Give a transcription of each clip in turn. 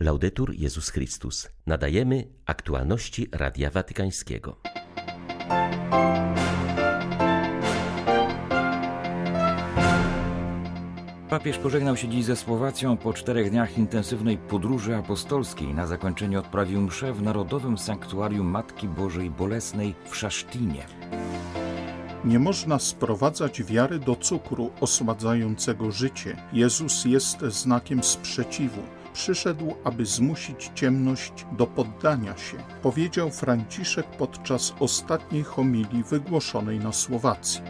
Laudetur Jezus Chrystus. Nadajemy aktualności Radia Watykańskiego. Papież pożegnał się dziś ze Słowacją po czterech dniach intensywnej podróży apostolskiej. Na zakończenie odprawił mszę w Narodowym Sanktuarium Matki Bożej Bolesnej w Szasztinie. Nie można sprowadzać wiary do cukru osładzającego życie. Jezus jest znakiem sprzeciwu. Przyszedł, aby zmusić ciemność do poddania się, powiedział Franciszek podczas ostatniej homilii wygłoszonej na Słowacji.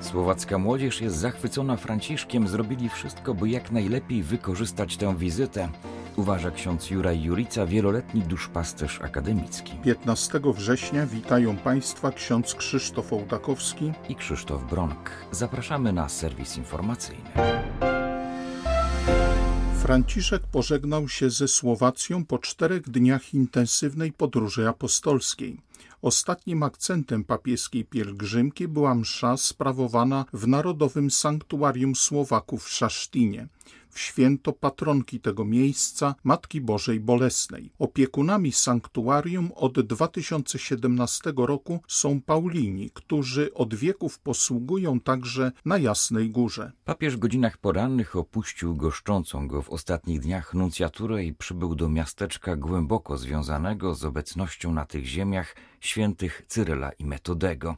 Słowacka młodzież jest zachwycona Franciszkiem. Zrobili wszystko, by jak najlepiej wykorzystać tę wizytę. Uważa ksiądz Juraj Jurica, wieloletni duszpasterz akademicki. 15 września witają Państwa ksiądz Krzysztof Ołdakowski i Krzysztof Bronk. Zapraszamy na serwis informacyjny. Franciszek pożegnał się ze Słowacją po czterech dniach intensywnej podróży apostolskiej. Ostatnim akcentem papieskiej pielgrzymki była msza sprawowana w Narodowym Sanktuarium Słowaków w Szasztinie w święto patronki tego miejsca, Matki Bożej Bolesnej. Opiekunami sanktuarium od 2017 roku są Paulini, którzy od wieków posługują także na Jasnej Górze. Papież w godzinach porannych opuścił goszczącą go w ostatnich dniach nuncjaturę i przybył do miasteczka głęboko związanego z obecnością na tych ziemiach świętych Cyryla i Metodego.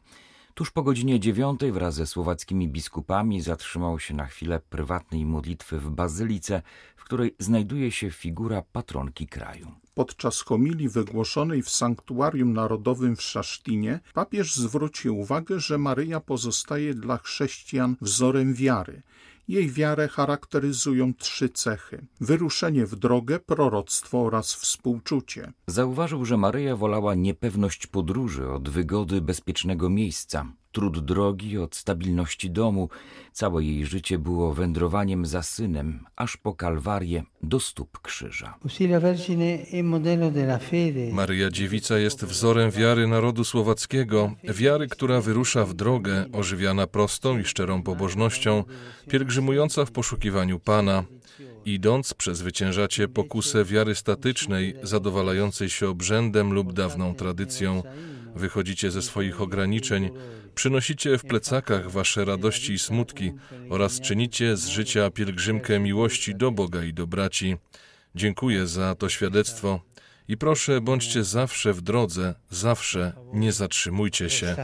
Tuż po godzinie dziewiątej wraz ze słowackimi biskupami zatrzymał się na chwilę prywatnej modlitwy w bazylice, w której znajduje się figura patronki kraju. Podczas homilii wygłoszonej w Sanktuarium Narodowym w Szasztinie papież zwrócił uwagę, że Maryja pozostaje dla chrześcijan wzorem wiary. Jej wiarę charakteryzują trzy cechy: wyruszenie w drogę, proroctwo oraz współczucie. Zauważył, że Maryja wolała niepewność podróży od wygody bezpiecznego miejsca trud drogi, od stabilności domu. Całe jej życie było wędrowaniem za synem, aż po Kalwarię do stóp krzyża. Maryja Dziewica jest wzorem wiary narodu słowackiego, wiary, która wyrusza w drogę, ożywiana prostą i szczerą pobożnością, pielgrzymująca w poszukiwaniu Pana. Idąc, przezwyciężacie pokusę wiary statycznej, zadowalającej się obrzędem lub dawną tradycją. Wychodzicie ze swoich ograniczeń, przynosicie w plecakach wasze radości i smutki oraz czynicie z życia pielgrzymkę miłości do Boga i do braci. Dziękuję za to świadectwo i proszę, bądźcie zawsze w drodze, zawsze nie zatrzymujcie się.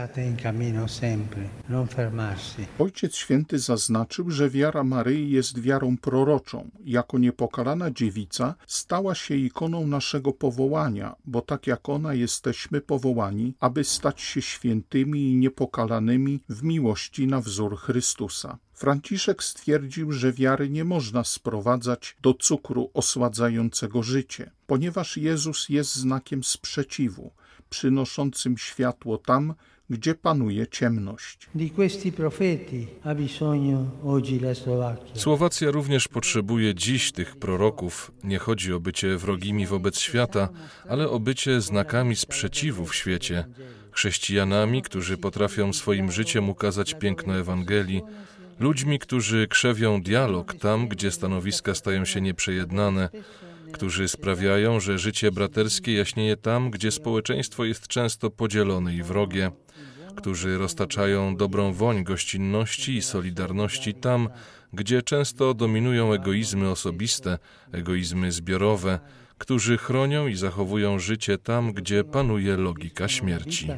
Ojciec Święty zaznaczył, że wiara Maryi jest wiarą proroczą. Jako niepokalana dziewica stała się ikoną naszego powołania, bo tak jak ona jesteśmy powołani, aby stać się świętymi i niepokalanymi w miłości na wzór Chrystusa. Franciszek stwierdził, że wiary nie można sprowadzać do cukru osładzającego życie, ponieważ Jezus jest znakiem sprzeciwu, przynoszącym światło tam, gdzie panuje ciemność. Słowacja również potrzebuje dziś tych proroków. Nie chodzi o bycie wrogimi wobec świata, ale o bycie znakami sprzeciwu w świecie, chrześcijanami, którzy potrafią swoim życiem ukazać piękno Ewangelii, ludźmi, którzy krzewią dialog tam, gdzie stanowiska stają się nieprzejednane, którzy sprawiają, że życie braterskie jaśnieje tam, gdzie społeczeństwo jest często podzielone i wrogie, którzy roztaczają dobrą woń gościnności i solidarności tam, gdzie często dominują egoizmy osobiste, egoizmy zbiorowe, którzy chronią i zachowują życie tam, gdzie panuje logika śmierci.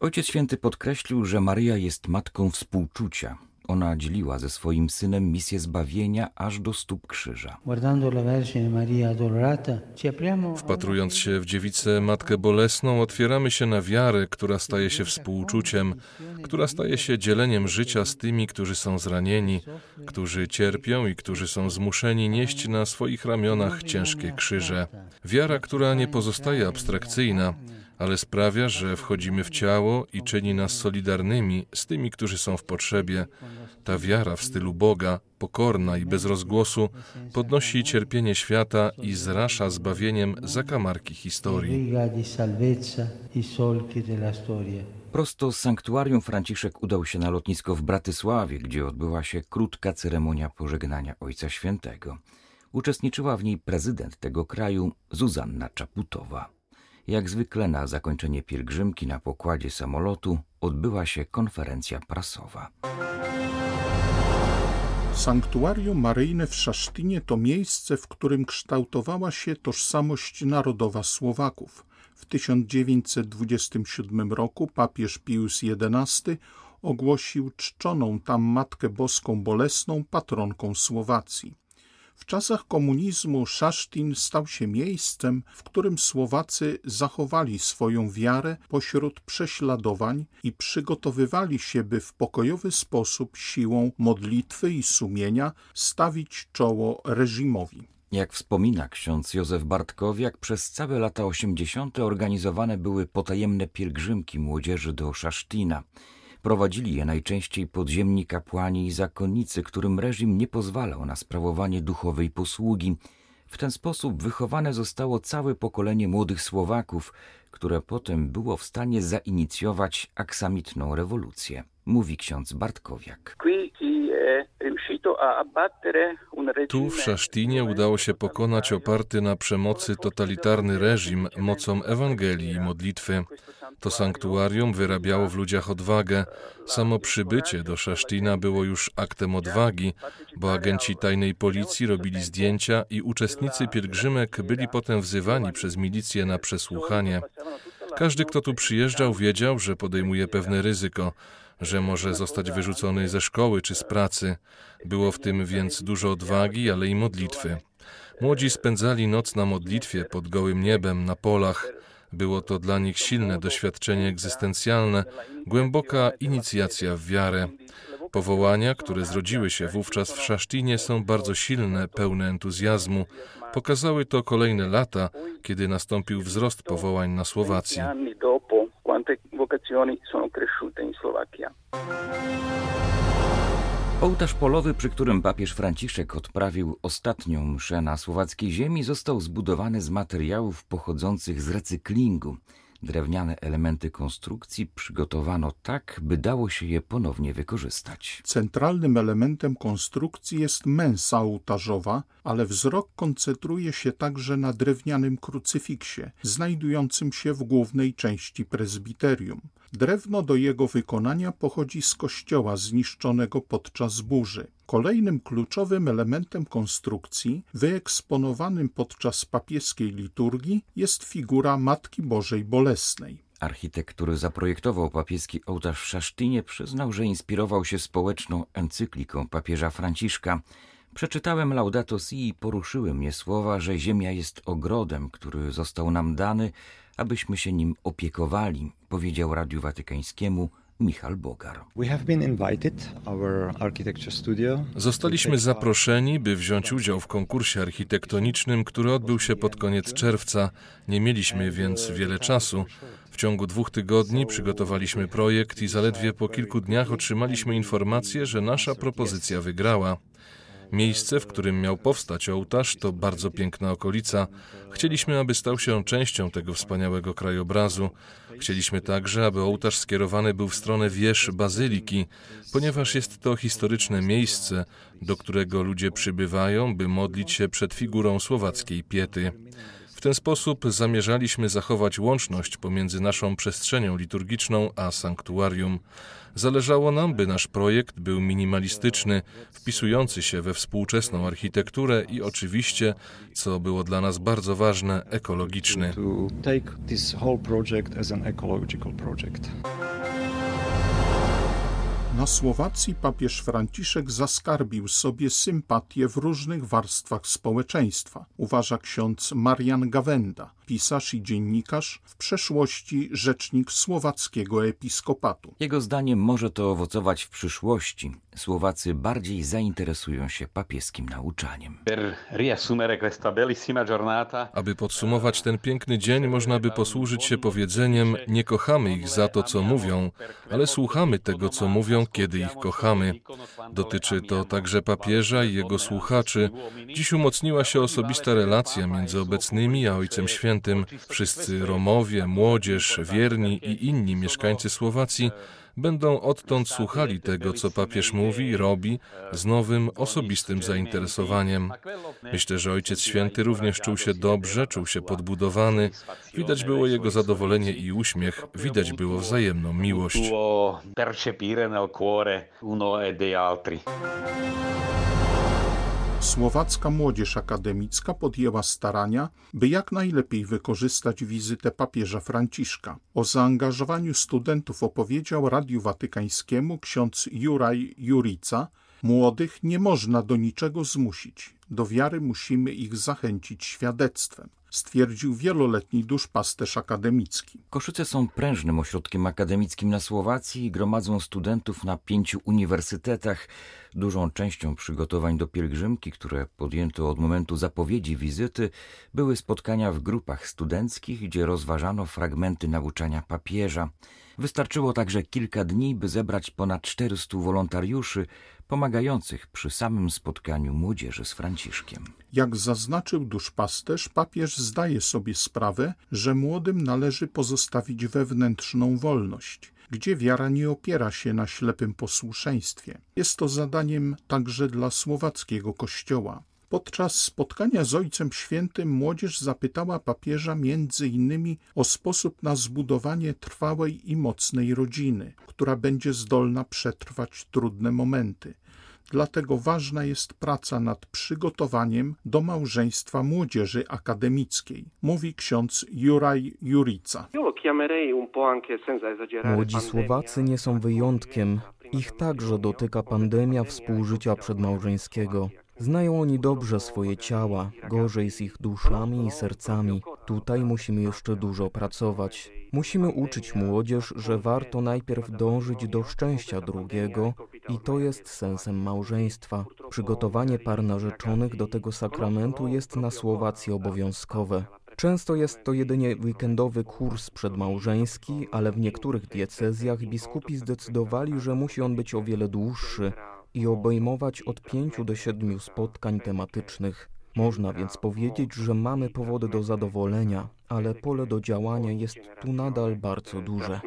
Ojciec Święty podkreślił, że Maryja jest matką współczucia. Ona dzieliła ze swoim synem misję zbawienia aż do stóp krzyża. Wpatrując się w dziewicę Matkę Bolesną, otwieramy się na wiarę, która staje się współczuciem, która staje się dzieleniem życia z tymi, którzy są zranieni, którzy cierpią i którzy są zmuszeni nieść na swoich ramionach ciężkie krzyże. Wiara, która nie pozostaje abstrakcyjna, ale sprawia, że wchodzimy w ciało i czyni nas solidarnymi z tymi, którzy są w potrzebie, Ta wiara w stylu Boga, pokorna i bez rozgłosu, podnosi cierpienie świata i zrasza zbawieniem zakamarki historii. Prosto z sanktuarium Franciszek udał się na lotnisko w Bratysławie, gdzie odbyła się krótka ceremonia pożegnania Ojca Świętego. Uczestniczyła w niej prezydent tego kraju Zuzanna Czaputowa. Jak zwykle na zakończenie pielgrzymki na pokładzie samolotu odbyła się konferencja prasowa. Sanktuarium Maryjne w Szasztynie to miejsce, w którym kształtowała się tożsamość narodowa Słowaków. W 1927 roku papież Pius XI ogłosił czczoną tam Matkę Boską Bolesną patronką Słowacji. W czasach komunizmu Szasztin stał się miejscem, w którym Słowacy zachowali swoją wiarę pośród prześladowań i przygotowywali się, by w pokojowy sposób siłą modlitwy i sumienia stawić czoło reżimowi. Jak wspomina ksiądz Józef Bartkowiak, przez całe lata 80. organizowane były potajemne pielgrzymki młodzieży do Szasztina. Prowadzili je najczęściej podziemni kapłani i zakonnicy, którym reżim nie pozwalał na sprawowanie duchowej posługi. W ten sposób wychowane zostało całe pokolenie młodych Słowaków, które potem było w stanie zainicjować aksamitną rewolucję, mówi ksiądz Bartkowiak. Tu w Szasztinie udało się pokonać oparty na przemocy totalitarny reżim mocą Ewangelii i modlitwy. To sanktuarium wyrabiało w ludziach odwagę. Samo przybycie do Szasztina było już aktem odwagi, bo agenci tajnej policji robili zdjęcia i uczestnicy pielgrzymek byli potem wzywani przez milicję na przesłuchanie. Każdy, kto tu przyjeżdżał, wiedział, że podejmuje pewne ryzyko że może zostać wyrzucony ze szkoły czy z pracy. Było w tym więc dużo odwagi, ale i modlitwy. Młodzi spędzali noc na modlitwie pod gołym niebem, na polach. Było to dla nich silne doświadczenie egzystencjalne, głęboka inicjacja w wiarę. Powołania, które zrodziły się wówczas w Szasztinie, są bardzo silne, pełne entuzjazmu. Pokazały to kolejne lata, kiedy nastąpił wzrost powołań na Słowacji vocazioni sono cresciute in Slovacchia. Ołtarz polowy, przy którym papież Franciszek odprawił ostatnią mszę na słowackiej ziemi, został zbudowany z materiałów pochodzących z recyklingu. Drewniane elementy konstrukcji przygotowano tak, by dało się je ponownie wykorzystać. Centralnym elementem konstrukcji jest mensa ołtarzowa, ale wzrok koncentruje się także na drewnianym krucyfiksie, znajdującym się w głównej części prezbiterium. Drewno do jego wykonania pochodzi z kościoła zniszczonego podczas burzy. Kolejnym kluczowym elementem konstrukcji, wyeksponowanym podczas papieskiej liturgii, jest figura Matki Bożej Bolesnej. Architekt, który zaprojektował papieski ołtarz w Szasztynie, przyznał, że inspirował się społeczną encykliką papieża Franciszka. Przeczytałem Laudato Si i poruszyły mnie słowa, że ziemia jest ogrodem, który został nam dany, abyśmy się nim opiekowali, powiedział Radiu Watykańskiemu Michal Bogar. Zostaliśmy zaproszeni, by wziąć udział w konkursie architektonicznym, który odbył się pod koniec czerwca. Nie mieliśmy więc wiele czasu. W ciągu dwóch tygodni przygotowaliśmy projekt i zaledwie po kilku dniach otrzymaliśmy informację, że nasza propozycja wygrała. Miejsce, w którym miał powstać ołtarz, to bardzo piękna okolica. Chcieliśmy, aby stał się częścią tego wspaniałego krajobrazu. Chcieliśmy także, aby ołtarz skierowany był w stronę wież bazyliki, ponieważ jest to historyczne miejsce, do którego ludzie przybywają, by modlić się przed figurą słowackiej piety. Ten sposób zamierzaliśmy zachować łączność pomiędzy naszą przestrzenią liturgiczną a sanktuarium. Zależało nam, by nasz projekt był minimalistyczny, wpisujący się we współczesną architekturę i oczywiście, co było dla nas bardzo ważne, ekologiczny. Na Słowacji papież Franciszek zaskarbił sobie sympatię w różnych warstwach społeczeństwa, uważa ksiądz Marian Gawenda. Pisarz i dziennikarz, w przeszłości rzecznik słowackiego episkopatu. Jego zdaniem może to owocować w przyszłości. Słowacy bardziej zainteresują się papieskim nauczaniem. Aby podsumować ten piękny dzień, można by posłużyć się powiedzeniem: Nie kochamy ich za to, co mówią, ale słuchamy tego, co mówią, kiedy ich kochamy. Dotyczy to także papieża i jego słuchaczy. Dziś umocniła się osobista relacja między obecnymi a Ojcem Świętym. Wszyscy Romowie, młodzież, wierni i inni mieszkańcy Słowacji będą odtąd słuchali tego, co papież mówi robi, z nowym, osobistym zainteresowaniem. Myślę, że Ojciec Święty również czuł się dobrze, czuł się podbudowany. Widać było jego zadowolenie i uśmiech, widać było wzajemną miłość. Słowacka Młodzież Akademicka podjęła starania, by jak najlepiej wykorzystać wizytę papieża Franciszka. O zaangażowaniu studentów opowiedział Radiu Watykańskiemu ksiądz Juraj Jurica. Młodych nie można do niczego zmusić. Do wiary musimy ich zachęcić świadectwem stwierdził wieloletni duszpasterz akademicki. Koszyce są prężnym ośrodkiem akademickim na Słowacji i gromadzą studentów na pięciu uniwersytetach. Dużą częścią przygotowań do pielgrzymki, które podjęto od momentu zapowiedzi wizyty, były spotkania w grupach studenckich, gdzie rozważano fragmenty nauczania papieża. Wystarczyło także kilka dni, by zebrać ponad 400 wolontariuszy pomagających przy samym spotkaniu młodzieży z Franciszkiem. Jak zaznaczył duszpasterz, papież zdaje sobie sprawę, że młodym należy pozostawić wewnętrzną wolność gdzie wiara nie opiera się na ślepym posłuszeństwie. Jest to zadaniem także dla słowackiego kościoła. Podczas spotkania z Ojcem Świętym młodzież zapytała papieża między innymi o sposób na zbudowanie trwałej i mocnej rodziny, która będzie zdolna przetrwać trudne momenty. Dlatego ważna jest praca nad przygotowaniem do małżeństwa młodzieży akademickiej, mówi ksiądz Juraj Jurica. Młodzi Słowacy nie są wyjątkiem. Ich także dotyka pandemia współżycia przedmałżeńskiego. Znają oni dobrze swoje ciała, gorzej z ich duszami i sercami. Tutaj musimy jeszcze dużo pracować. Musimy uczyć młodzież, że warto najpierw dążyć do szczęścia drugiego i to jest sensem małżeństwa. Przygotowanie par narzeczonych do tego sakramentu jest na Słowacji obowiązkowe. Często jest to jedynie weekendowy kurs przedmałżeński, ale w niektórych diecezjach biskupi zdecydowali, że musi on być o wiele dłuższy i obejmować od pięciu do siedmiu spotkań tematycznych. Można więc powiedzieć, że mamy powody do zadowolenia, ale pole do działania jest tu nadal bardzo duże.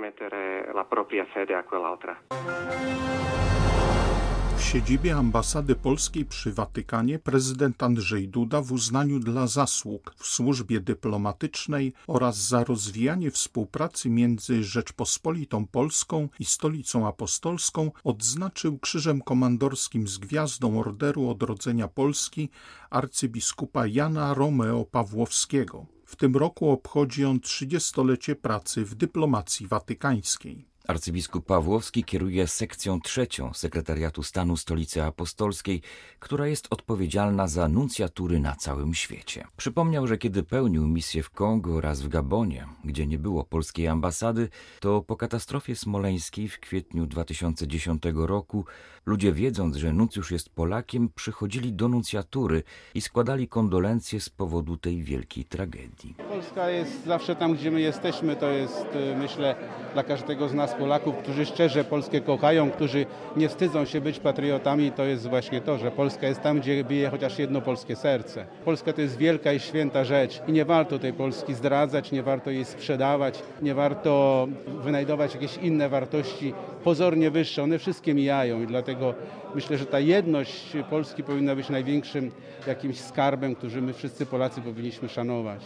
W siedzibie ambasady polskiej przy Watykanie prezydent Andrzej Duda w uznaniu dla zasług w służbie dyplomatycznej oraz za rozwijanie współpracy między Rzeczpospolitą Polską i Stolicą Apostolską odznaczył krzyżem komandorskim z gwiazdą Orderu Odrodzenia Polski arcybiskupa Jana Romeo Pawłowskiego. W tym roku obchodzi on trzydziestolecie pracy w dyplomacji watykańskiej. Arcybiskup Pawłowski kieruje sekcją trzecią Sekretariatu Stanu Stolicy Apostolskiej, która jest odpowiedzialna za nuncjatury na całym świecie. Przypomniał, że kiedy pełnił misję w Kongo oraz w Gabonie, gdzie nie było polskiej ambasady, to po katastrofie smoleńskiej w kwietniu 2010 roku ludzie wiedząc, że nuncjusz jest Polakiem, przychodzili do nuncjatury i składali kondolencje z powodu tej wielkiej tragedii. Polska jest zawsze tam, gdzie my jesteśmy. To jest, myślę, dla każdego z nas Polaków, którzy szczerze Polskę kochają, którzy nie wstydzą się być patriotami, to jest właśnie to, że Polska jest tam, gdzie bije chociaż jedno polskie serce. Polska to jest wielka i święta rzecz i nie warto tej Polski zdradzać, nie warto jej sprzedawać, nie warto wynajdować jakieś inne wartości pozornie wyższe. One wszystkie mijają i dlatego myślę, że ta jedność Polski powinna być największym jakimś skarbem, który my wszyscy Polacy powinniśmy szanować.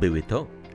Były to